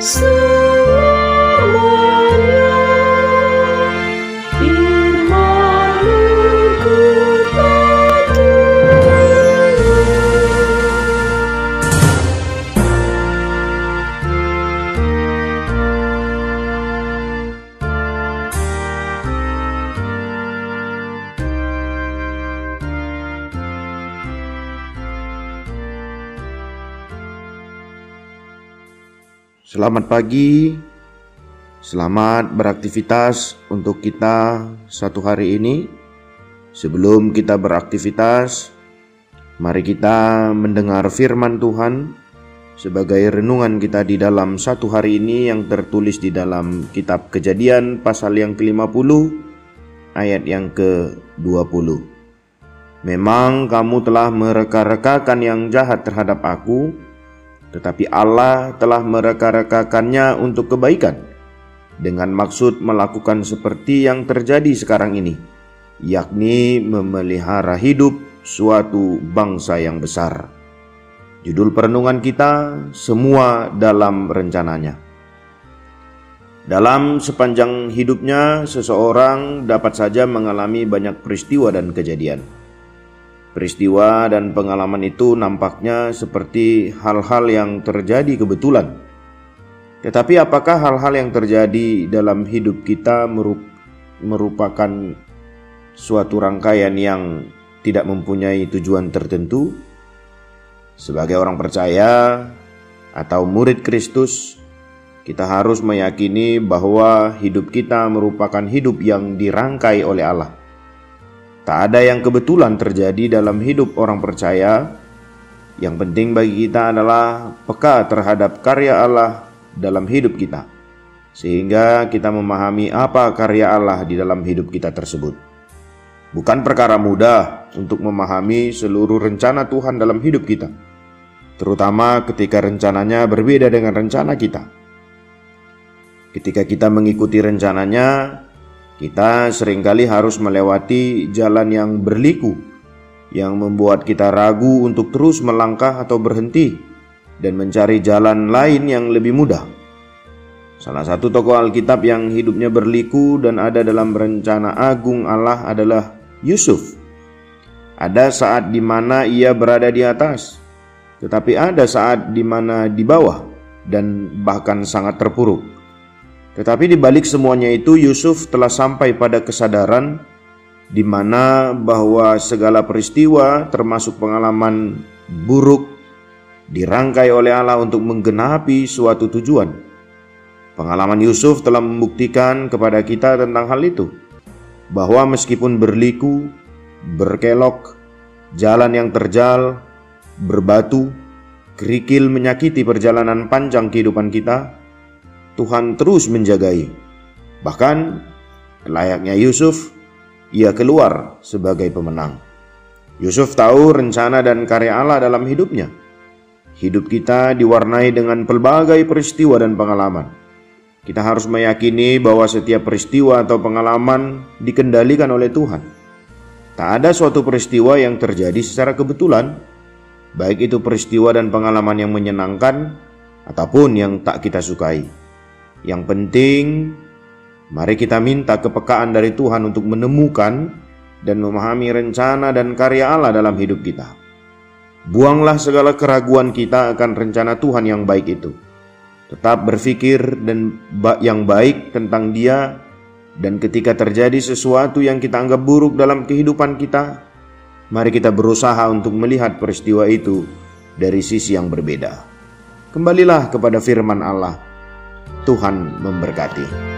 Slow Selamat pagi, selamat beraktivitas untuk kita satu hari ini. Sebelum kita beraktivitas, mari kita mendengar firman Tuhan sebagai renungan kita di dalam satu hari ini yang tertulis di dalam kitab Kejadian pasal yang ke-50 ayat yang ke-20. Memang kamu telah mereka-rekakan yang jahat terhadap aku, tetapi Allah telah mereka-rekakannya untuk kebaikan, dengan maksud melakukan seperti yang terjadi sekarang ini, yakni memelihara hidup suatu bangsa yang besar. Judul perenungan kita, semua dalam rencananya. Dalam sepanjang hidupnya, seseorang dapat saja mengalami banyak peristiwa dan kejadian Peristiwa dan pengalaman itu nampaknya seperti hal-hal yang terjadi kebetulan. Tetapi apakah hal-hal yang terjadi dalam hidup kita merupakan suatu rangkaian yang tidak mempunyai tujuan tertentu? Sebagai orang percaya atau murid Kristus, kita harus meyakini bahwa hidup kita merupakan hidup yang dirangkai oleh Allah. Tak ada yang kebetulan terjadi dalam hidup orang percaya. Yang penting bagi kita adalah peka terhadap karya Allah dalam hidup kita, sehingga kita memahami apa karya Allah di dalam hidup kita tersebut. Bukan perkara mudah untuk memahami seluruh rencana Tuhan dalam hidup kita, terutama ketika rencananya berbeda dengan rencana kita. Ketika kita mengikuti rencananya, kita sering kali harus melewati jalan yang berliku, yang membuat kita ragu untuk terus melangkah atau berhenti dan mencari jalan lain yang lebih mudah. Salah satu tokoh Alkitab yang hidupnya berliku dan ada dalam rencana agung Allah adalah Yusuf. Ada saat di mana ia berada di atas, tetapi ada saat di mana di bawah dan bahkan sangat terpuruk. Tetapi di balik semuanya itu Yusuf telah sampai pada kesadaran di mana bahwa segala peristiwa termasuk pengalaman buruk dirangkai oleh Allah untuk menggenapi suatu tujuan. Pengalaman Yusuf telah membuktikan kepada kita tentang hal itu bahwa meskipun berliku, berkelok, jalan yang terjal, berbatu, kerikil menyakiti perjalanan panjang kehidupan kita, Tuhan terus menjagai. Bahkan layaknya Yusuf, ia keluar sebagai pemenang. Yusuf tahu rencana dan karya Allah dalam hidupnya. Hidup kita diwarnai dengan pelbagai peristiwa dan pengalaman. Kita harus meyakini bahwa setiap peristiwa atau pengalaman dikendalikan oleh Tuhan. Tak ada suatu peristiwa yang terjadi secara kebetulan, baik itu peristiwa dan pengalaman yang menyenangkan ataupun yang tak kita sukai. Yang penting, mari kita minta kepekaan dari Tuhan untuk menemukan dan memahami rencana dan karya Allah dalam hidup kita. Buanglah segala keraguan kita akan rencana Tuhan yang baik itu. Tetap berpikir dan yang baik tentang Dia dan ketika terjadi sesuatu yang kita anggap buruk dalam kehidupan kita, mari kita berusaha untuk melihat peristiwa itu dari sisi yang berbeda. Kembalilah kepada firman Allah Tuhan memberkati.